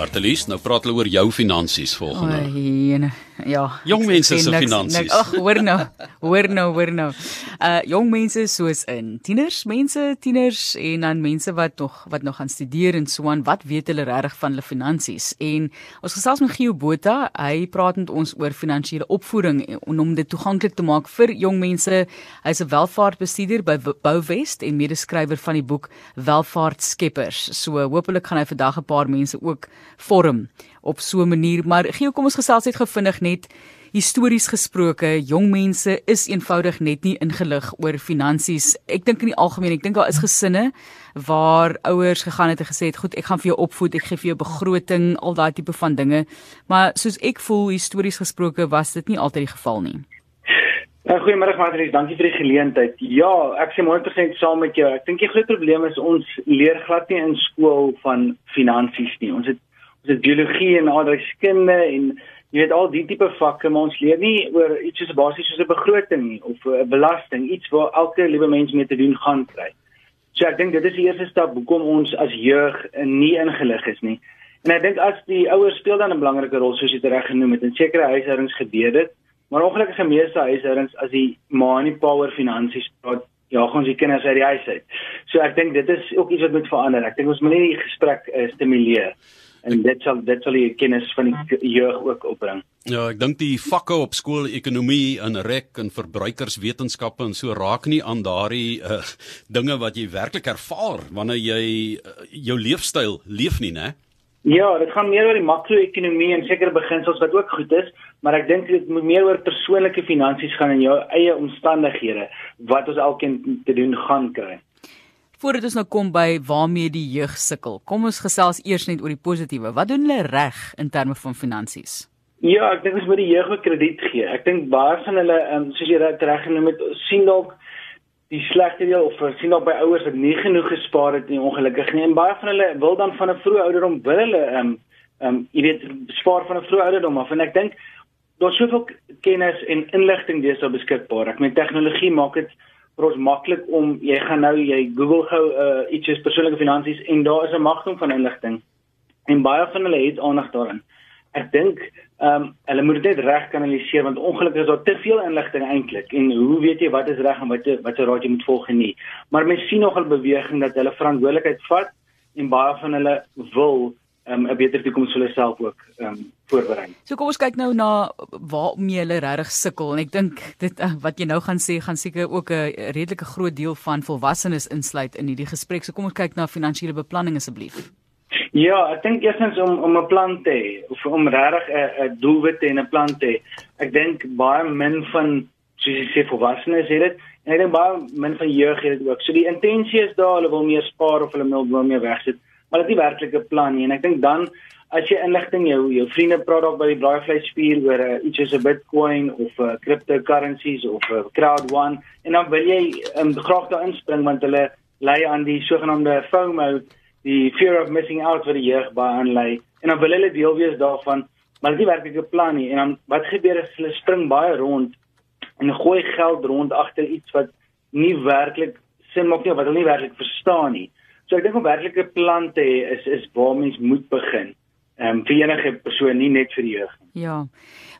Martelies, nou praat hulle oor jou finansies volgende. Oei, ja. Jong mense se finansies. Ag, hoor nou. Hoor nou, hoor nou. Uh jong mense soos in tieners, mense, tieners en dan mense wat nog wat nog gaan studeer en so aan, wat weet hulle regtig van hulle finansies? En ons gesels met Gio Botha, hy praat met ons oor finansiële opvoeding en om dit toeganklik te maak vir jong mense. Hy's 'n welvaartbestuurder by Bouwest en medeskrywer van die boek Welvaartskeppers. So hopelik gaan hy vandag 'n paar mense ook vorm op so 'n manier. Maar Gio, kom ons gesels net gevindig net histories gesproke. Jong mense is eenvoudig net nie ingelig oor finansies. Ek dink in die algemeen, ek dink daar is gesinne waar ouers gegaan het en gesê het, "Goed, ek gaan vir jou opvoed, ek gee vir jou begroting, al daai tipe van dinge." Maar soos ek voel, histories gesproke, was dit nie altyd die geval nie. Ja, goeiemôre Matries, dankie vir die geleentheid. Ja, ek sê 100% saam met jou. Ek dink die groot probleem is ons leer glad nie in skool van finansies nie. Ons het het biologie en aardrykskunde en jy weet al die tipe vakke, maar ons leer nie oor iets soos basies soos 'n begroting nie of 'n belasting, iets waar elke liewe mens mee te doen gaan kry. So ek dink dit is die eerste stap hoekom ons as jeug nie ingelig is nie. En ek dink as die ouers speel dan 'n belangrike rol soos jy dit reg genoem het. In sekere huishoudings gebeur dit, maar ongelukkig in meeste huishoudings as die ma en die pa oor finansies praat, ja, gaan ons die kinders uit die huis uit. So ek dink dit is ook iets wat moet verander. Ek dink ons moet nie die gesprek uh, stimuleer en dit sal dit sal die kennis van die jeug ook opbring. Ja, ek dink die vakke op skool ekonomie en rek en verbruikerswetenskappe en so raak nie aan daardie uh, dinge wat jy werklik ervaar wanneer jy uh, jou leefstyl leef nie, né? Ja, dit gaan meer oor die makro-ekonomie en sekere beginsels wat ook goed is, maar ek dink dit moet meer oor persoonlike finansies gaan en jou eie omstandighede wat ons elkeen te doen gaan kry. Voordat ons nou kom by waarmee die jeug sukkel, kom ons gesels eers net oor die positiewe. Wat doen hulle reg in terme van finansies? Ja, ek dink ons moet die jeug ook krediet gee. Ek dink baie van hulle, um, soos jy dit reg genoem het, sien dalk die slegte deel of sien dalk by ouers wat nie genoeg gespaar het nie ongelukkig nie. En baie van hulle wil dan van 'n vroeë ouderdom wil hulle ehm um, ehm um, jy weet spaar van 'n vroeë ouderdom af en ek dink daar's soveel kennis en inligting deesdae beskikbaar. Ek meen tegnologie maak dit vir ons maklik om jy gaan nou jy Google gou uh, iets soos persoonlike finansies en daar is 'n magdom van inligting. En baie van hulle het aandag daarin. Ek dink ehm um, hulle moet dit net reg kanaliseer want ongelukkig is daar te veel inligting eintlik en hoe weet jy wat is reg en wat wat jy raad jy moet volg en nie. Maar mens sien nog 'n beweging dat hulle verantwoordelikheid vat en baie van hulle wil um, 'n beter toekoms vir hulle self ook ehm um, voorberei. So kom ons kyk nou na waarmee hulle regtig sukkel en ek dink dit uh, wat jy nou gaan sê gaan seker ook 'n redelike groot deel van volwassenes insluit in hierdie gesprek. So kom ons kyk na finansiële beplanning asseblief. Ja, ek dink eerstens om om 'n plan te hê of om regtig 'n 'n doelwit en 'n plan te hê. Ek dink baie min van soos jy sê volwassenes het dit en ek dink baie min van jeug het dit ook. So die intensie is daar, hulle wil meer spaar of hulle wil meer wegsit, maar dit is nie werklik 'n plan nie. En ek dink dan as jy inligting jou jou vriende praat dalk by die braaivleisspier oor uh, iets soos 'n Bitcoin of 'n uh, cryptocurrencies of 'n uh, crowd one en dan wil jy um, graag daar inspring want hulle lei aan die sogenaamde FOMO die fear of missing out wat die jeug baie aanlei. En dan wil hulle deel wees daarvan maar dit is werklik 'n plan nie. En dan wat gebeur is hulle spring baie rond en gooi geld rond agter iets wat nie werklik sin maak nie wat hulle nie werklik verstaan nie so ek dink om werklik 'n plan te hê is is waar mens moet begin ehm um, vir enige persoon nie net vir die jeug nie Ja.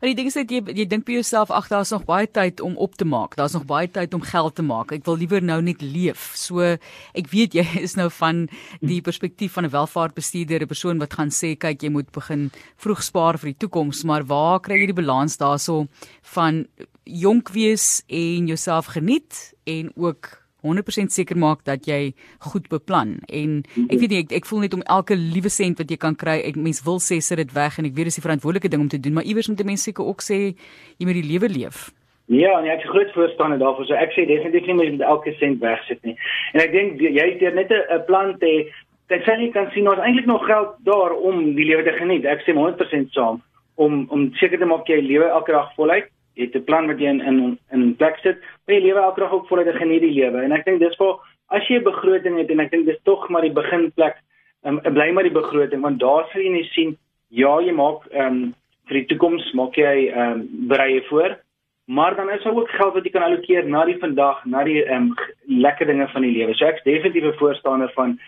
Maar die ding is dat jy jy dink by jouself ag daar's nog baie tyd om op te maak. Daar's nog baie tyd om geld te maak. Ek wil liewer nou net leef. So ek weet jy is nou van die perspektief van 'n welvaartbestuurder, 'n persoon wat gaan sê kyk jy moet begin vroeg spaar vir die toekoms, maar waar kry jy die balans daarso van jonk wees en jouself geniet en ook 100% seker maak dat jy goed beplan en ek weet nie ek, ek voel net om elke liewe sent wat jy kan kry ek mens wil sê sit dit weg en ek weet dis die verantwoordelike ding om te doen maar iewers moet 'n mens seker ook sê jy moet die lewe leef Ja, nee, ek is groot voorstander daarvoor. So ek sê definitief nie mens moet elke sent wegsit nie. En ek dink jy het net 'n plan te dat jy kan sien ons eintlik nog geld daar om die lewe te geniet. Ek sê 100% saam om om seker te maak jy lewe elke dag voluit jy het 'n plan wat jy in in in plek sit, maar jy lewe elke dag ook voluit en geniet die lewe. En ek dink dis vir as jy 'n begroting het en ek dink dis tog maar die beginplek, um, bly maar die begroting want daar sal jy net sien ja, jy maak ehm um, vir die toekoms maak jy ehm um, berei voor, maar dan is daar ook geld wat jy kan allokeer na die vandag, na die ehm um, lekker dinge van die lewe. So ek's definitief 'n voorstander van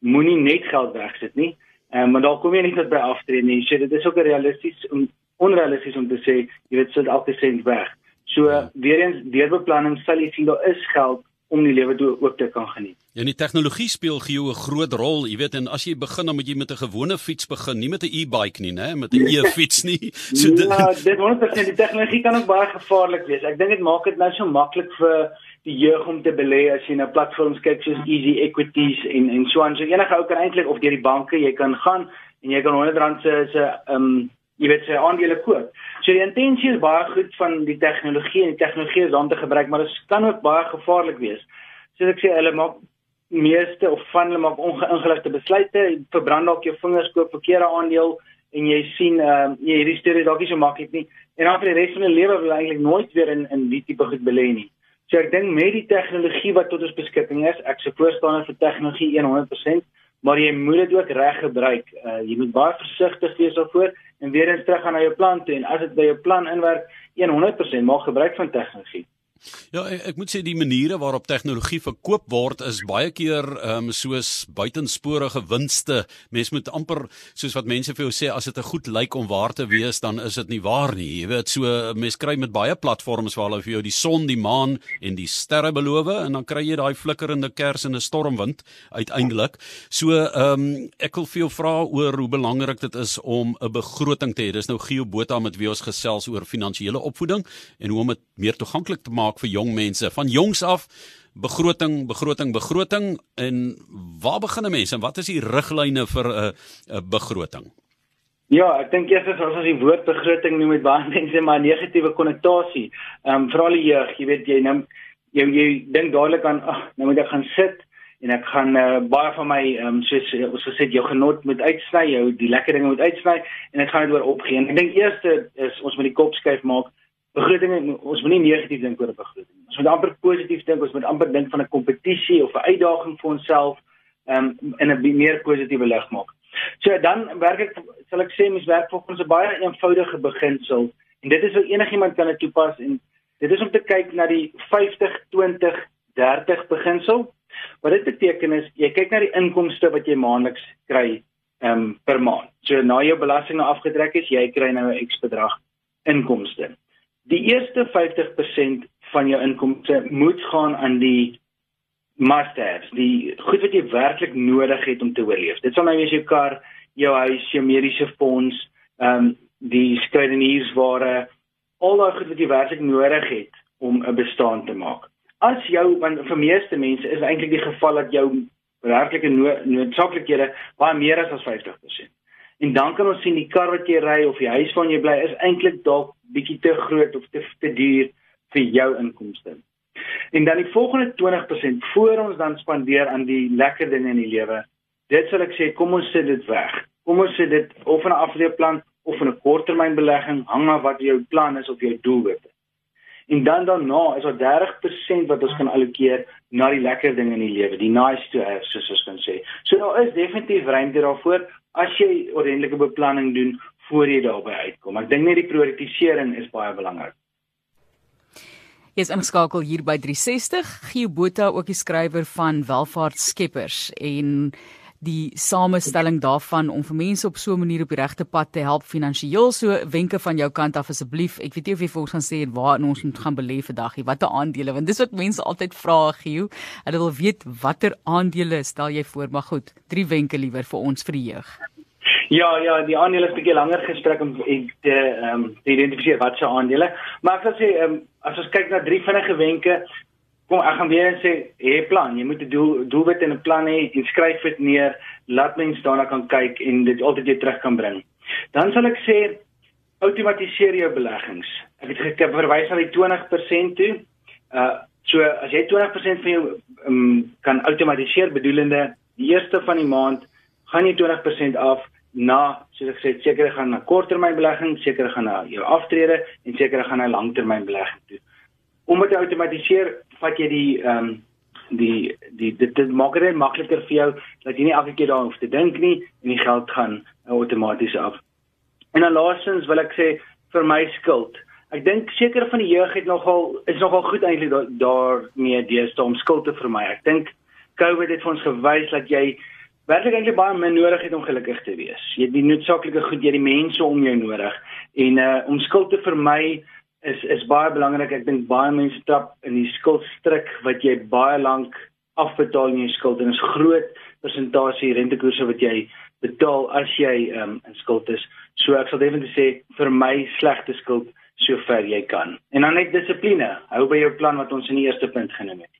moenie net geld wegsit nie Ehm um, maar daar kom jy nie net by aftree nie. So dit is ook realisties om onrealisties om te sê jy weet sit elke sent weg. So ja. weer eens deurbeplanning sal jy sien daar is geld om die lewe ook te kan geniet. Ja, die tegnologie speel gee jou 'n groot rol, jy weet, en as jy begin dan moet jy met 'n gewone fiets begin, nie met 'n e-bike nie, né, met 'n e-fiets nie. So dit Ja, dit word net die tegnologie kan ook baie gevaarlik wees. Ek dink dit maak dit nou so maklik vir die jeug om te belê as jy na platforms kyk soos Easy Equities en en so aan. So enige ou kan eintlik of deur die banke, jy kan gaan en jy kan R100 se se ehm um, jy weet sy aandele koop. So die intensie is baie goed van die tegnologie en die tegnologie is om te gebruik, maar dit kan ook baie gevaarlik wees. Soos ek sê, hulle maak meeste of van hulle maak ongeïngeligte besluite, verbrand dalk jou vingers koop verkeerde aandeel en jy sien ehm uh, jy hierdie storie dalk nie so maklik nie. En dan vir die res van die lewe wil eintlik nooit weer in in die tipe goed belê nie. So ek dink met die tegnologie wat tot ons beskikking is, ek se voorstander vir tegnologie 100% maar jy moet dit ook reg gebruik. Uh, jy moet baie versigtig wees daarvoor en weer eens terug gaan na jou plan toe en as dit by jou plan inwerk 100% maak gebruik van tegnologie. Ja, ek, ek moet sê die maniere waarop tegnologie verkoop word is baie keer ehm um, soos buitensporige winste. Mens moet amper soos wat mense vir jou sê as dit 'n goed lyk om waar te wees, dan is dit nie waar nie. Jy weet, so mens kry met baie platforms waar hulle vir jou die son, die maan en die sterre beloof en dan kry jy daai flikkerende kers in 'n stormwind uiteindelik. So ehm um, ek wil vir jou vra oor hoe belangrik dit is om 'n begroting te hê. Dis nou Gio Botha met wie ons gesels oor finansiële opvoeding en hoe om dit meer toeganklik te maak maak vir jong mense van jongs af begroting begroting begroting en waar begin 'n mens en wat is die riglyne vir 'n 'n begroting Ja, ek dink eers as ons die woord begroting noem met baie mense maar negatiewe konnotasie. Ehm um, veral die jeug, jy weet jy nou jy jy dink dadelik aan ag, nou moet ek gaan sit en ek gaan uh, baie van my ehm um, soos ons gesê jou genot moet uitsny, jou die lekker dinge moet uitsny en ek gaan dit oor opgee. Ek dink eers is ons met die kop skuif maak begroting ons moet nie negatief dink oor 'n begroting. Ons moet amper positief dink, ons moet amper dink van 'n kompetisie of 'n uitdaging vir onsself um, in 'n meer positiewe lig maak. So dan werk ek sal ek sê mens werk volgens 'n baie eenvoudige beginsel en dit is wat enigiemand kan toepas en dit is om te kyk na die 50 20 30 beginsel. Wat dit beteken is jy kyk na die inkomste wat jy maandeliks kry um, per maand. So na jou belasting afgetrek is, jy kry nou 'n X bedrag inkomste. Die eerste 50% van jou inkomste moet gaan aan die must-haves, die goed wat jy werklik nodig het om te oorleef. Dit sal nou wees jou kar, jou huis, jou mediese fonds, ehm um, die skrydeniersware, al daai goed wat jy werklik nodig het om 'n bestaan te maak. As jou want vir meeste mense is eintlik die geval dat jou werklike noodsaaklikhede baie meer is as 50%. En dan kan ons sien die kar wat jy ry of die huis waarin jy bly is eintlik dalk bietjie te groot of te te duur vir jou inkomste. En dan die volgende 20% voor ons dan spandeer aan die lekker dinge in die lewe. Dit sal ek sê, kom ons sit dit weg. Kom ons sit dit of in 'n afleeplan of in 'n korttermynbelegging, hang af wat jou plan is of jou doelwitte. En dan daarna is daar 30% wat ons kan allokeer na die lekker dinge in die lewe, die nice to have soos ons kan sê. So daar is definitief ruimte daarvoor as jy ordentlike beplanning doen voor jy daarby uitkom. Ek dink net die prioritisering is baie belangrik. Jy is ingeskakel hier by 360. Gio Botha ook die skrywer van Welvaartskeppers en die samestelling daarvan om vir mense op so 'n manier op die regte pad te help finansiëel. So wenke van jou kant af asseblief. Ek weet nie of jy vir ons gaan sê waar ons moet gaan belê vandag nie. Watter aandele? Want dis wat mense altyd vra Gio. Hulle wil weet watter aandele stel jy voor? Maar goed drie wenke liewer vir ons vir die jeug Ja ja die aandele is 'n bietjie langer gestrek om te ehm um, te identifiseer wat se aandele. Maar ek sal sê ehm um, as ons kyk na drie vinnige wenke kom ek gaan weer sê hê plan. Jy moet 'n doel doelwit en 'n plan hê. En skryf dit neer. Laat mense daarna kan kyk en dit altyd weer terug kan bring. Dan sal ek sê outomatiseer jou beleggings. Ek het gekry verwys na die 20% toe. Uh so as jy 20% van jou um, kan outomatiseer bedoelende die eerste van die maand gaan jy 20% af na soos ek sê sekere gaan na korttermynbelegging sekere gaan na jou aftrede en sekere gaan na langtermynbelegging toe om dit te outomatiseer vat jy die ehm um, die die dit, dit maak dit makliker vir jou dat jy nie elke keer daaroor hoef te dink nie en die geld gaan outomaties af. En dan laastens wil ek sê vir my skuld. Ek dink seker van die jeug het nogal is nogal goed eintlik daarmee deesdae om skuld te vermy. Ek dink COVID het vir ons gewys dat jy werklik eintlik baie min nodig het om gelukkig te wees. Jy het die noodsaaklike goed, jy het die mense om jou nodig. En uh om skuld te vermy is is baie belangrik. Ek dink baie mense trap in die skuldstrik wat jy baie lank afbetaal in jou skuld en is groot persentasie rentekoerse wat jy betaal as jy um, in skuld is. So ek sal definitief sê vir my slegte skuld sover jy kan. En dan net dissipline. Hou by jou plan wat ons in die eerste punt genoem het.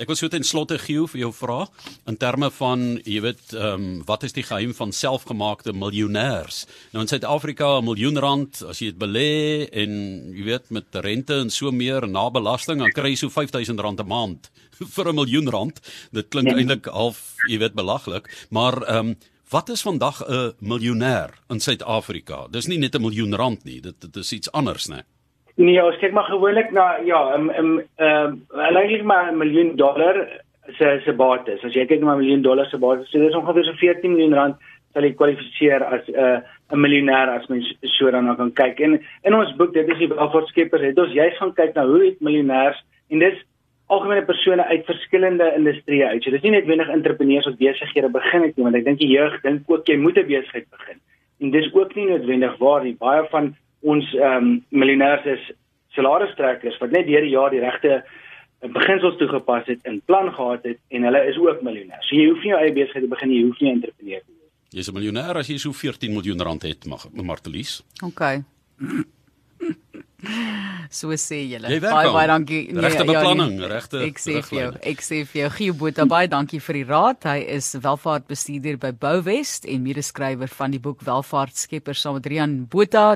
Ek wil so ten slotte gee vir jou vra in terme van jy weet ehm um, wat is die geheim van selfgemaakte miljonêers? Nou in Suid-Afrika 'n miljoen rand as jy dit belê en jy weet met rente en so meer na belasting dan kry jy so 5000 rand 'n maand vir 'n miljoen rand. Dit klink ja. eintlik half jy weet belaglik, maar ehm um, wat is vandag 'n miljonêr in Suid-Afrika? Dis nie net 'n miljoen rand nie, dit dit is iets anders, né? Nee. Ons kyk maar gewoonlik na ja, 'n ehm eintlik maar 'n miljoen dollar se se bates. As jy kyk na 'n miljoen dollar se bates, so dis ongeveer so 14 miljoen rand sal jy kwalifiseer as 'n uh, 'n miljonair as mens so daarna kan kyk. En in ons boek, dit is die welvaartskeppers, het ons juist gaan kyk na hoe het miljonêers en dis algemene persone uit verskillende industrieë uit. So dis nie net wenig entrepreneurs wat besighede begin het nie, want ek dink die jeug dink ook jy moet 'n besigheid begin. En dis ook nie noodwendig waar nie. Baie van ons ehm um, miljonêers is salarisstrekkers wat net deur die jaar die regte eh, beginsels toegepas het en plan gehad het en hulle is ook miljonêers. So jy hoef nie jou eie besigheid te begin, jy hoef nie 'n entrepreneur te wees. Jy's 'n miljonêr as jy so 14 miljoen rand het, mag Martelies. OK. So sê julle. Baie baie dankie. Nee, regte beplanning, ja, nee, regte. Ek sê vir jou, ek sê vir jou Gio Botha baie dankie vir die raad. Hy is welvaartbestuurder by Bouwest en medeskrywer van die boek Welvaartskepper saam met Rian Botha.